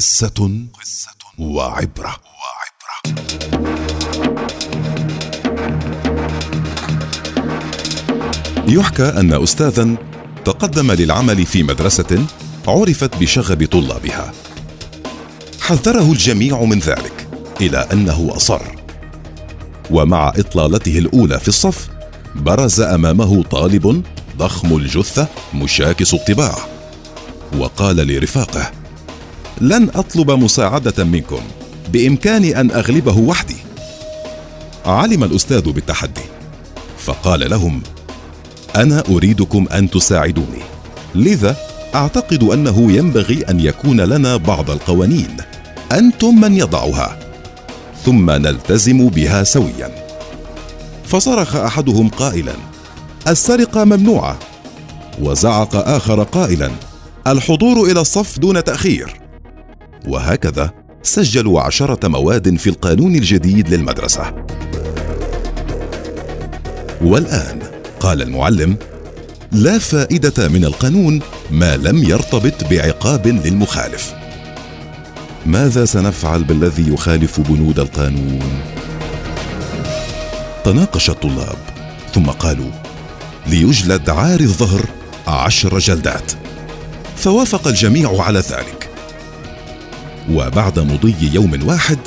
قصة وعبرة. يحكى أن أستاذا تقدم للعمل في مدرسة عرفت بشغب طلابها. حذره الجميع من ذلك إلى أنه أصر؟ ومع إطلالته الأولى في الصف برز أمامه طالب ضخم الجثة مشاكس الطباع وقال لرفاقه لن أطلب مساعدة منكم بإمكاني أن أغلبه وحدي. علم الأستاذ بالتحدي فقال لهم أنا أريدكم أن تساعدوني لذا أعتقد أنه ينبغي أن يكون لنا بعض القوانين أنتم من يضعها ثم نلتزم بها سويا. فصرخ أحدهم قائلا السرقة ممنوعة. وزعق آخر قائلا الحضور إلى الصف دون تأخير. وهكذا سجلوا عشرة مواد في القانون الجديد للمدرسة. والآن قال المعلم لا فائدة من القانون ما لم يرتبط بعقاب للمخالف. ماذا سنفعل بالذي يخالف بنود القانون؟ تناقش الطلاب ثم قالوا ليجلد عار الظهر عشر جلدات. فوافق الجميع على ذلك. وبعد مضي يوم واحد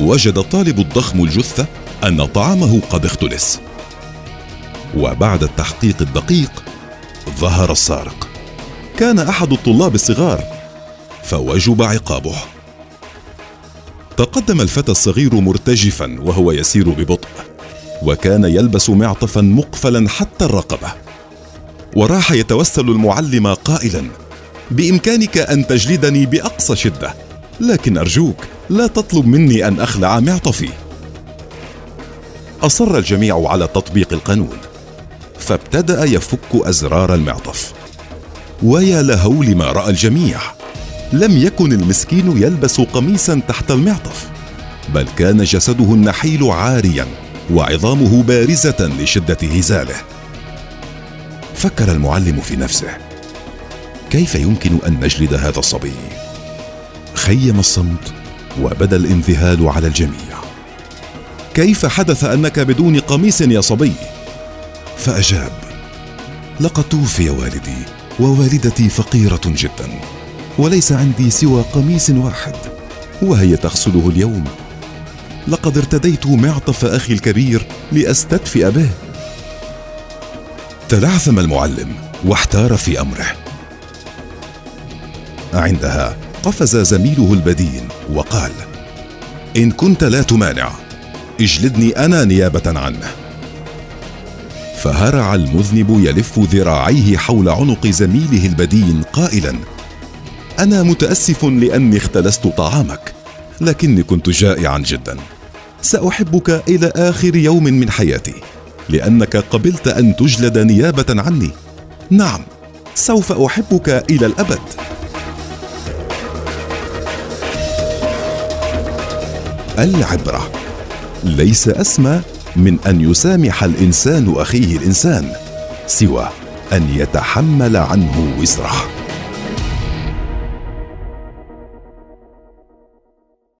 وجد الطالب الضخم الجثة أن طعامه قد اختلس. وبعد التحقيق الدقيق ظهر السارق. كان أحد الطلاب الصغار فوجب عقابه. تقدم الفتى الصغير مرتجفا وهو يسير ببطء وكان يلبس معطفا مقفلا حتى الرقبة. وراح يتوسل المعلم قائلا بإمكانك أن تجلدني بأقصى شدة. لكن أرجوك لا تطلب مني أن أخلع معطفي. أصر الجميع على تطبيق القانون فابتدأ يفك أزرار المعطف. ويا له لما رأى الجميع لم يكن المسكين يلبس قميصا تحت المعطف بل كان جسده النحيل عاريا وعظامه بارزة لشدة هزاله. فكر المعلم في نفسه كيف يمكن أن نجلد هذا الصبي؟ خيم الصمت وبدأ الانذهال على الجميع. كيف حدث أنك بدون قميص يا صبي؟ فأجاب لقد توفي والدي ووالدتي فقيرة جدا وليس عندي سوى قميص واحد وهي تغسله اليوم. لقد ارتديت معطف أخي الكبير لأستدفئ به. تلعثم المعلم واحتار في أمره. عندها قفز زميله البدين وقال إن كنت لا تمانع اجلدني أنا نيابة عنه. فهرع المذنب يلف ذراعيه حول عنق زميله البدين قائلا أنا متأسف لأني اختلست طعامك لكني كنت جائعا جدا. سأحبك إلى آخر يوم من حياتي لأنك قبلت أن تجلد نيابة عني. نعم سوف أحبك إلى الأبد. العبرة. ليس أسمى من أن يسامح الإنسان أخيه الإنسان سوى أن يتحمل عنه وزره.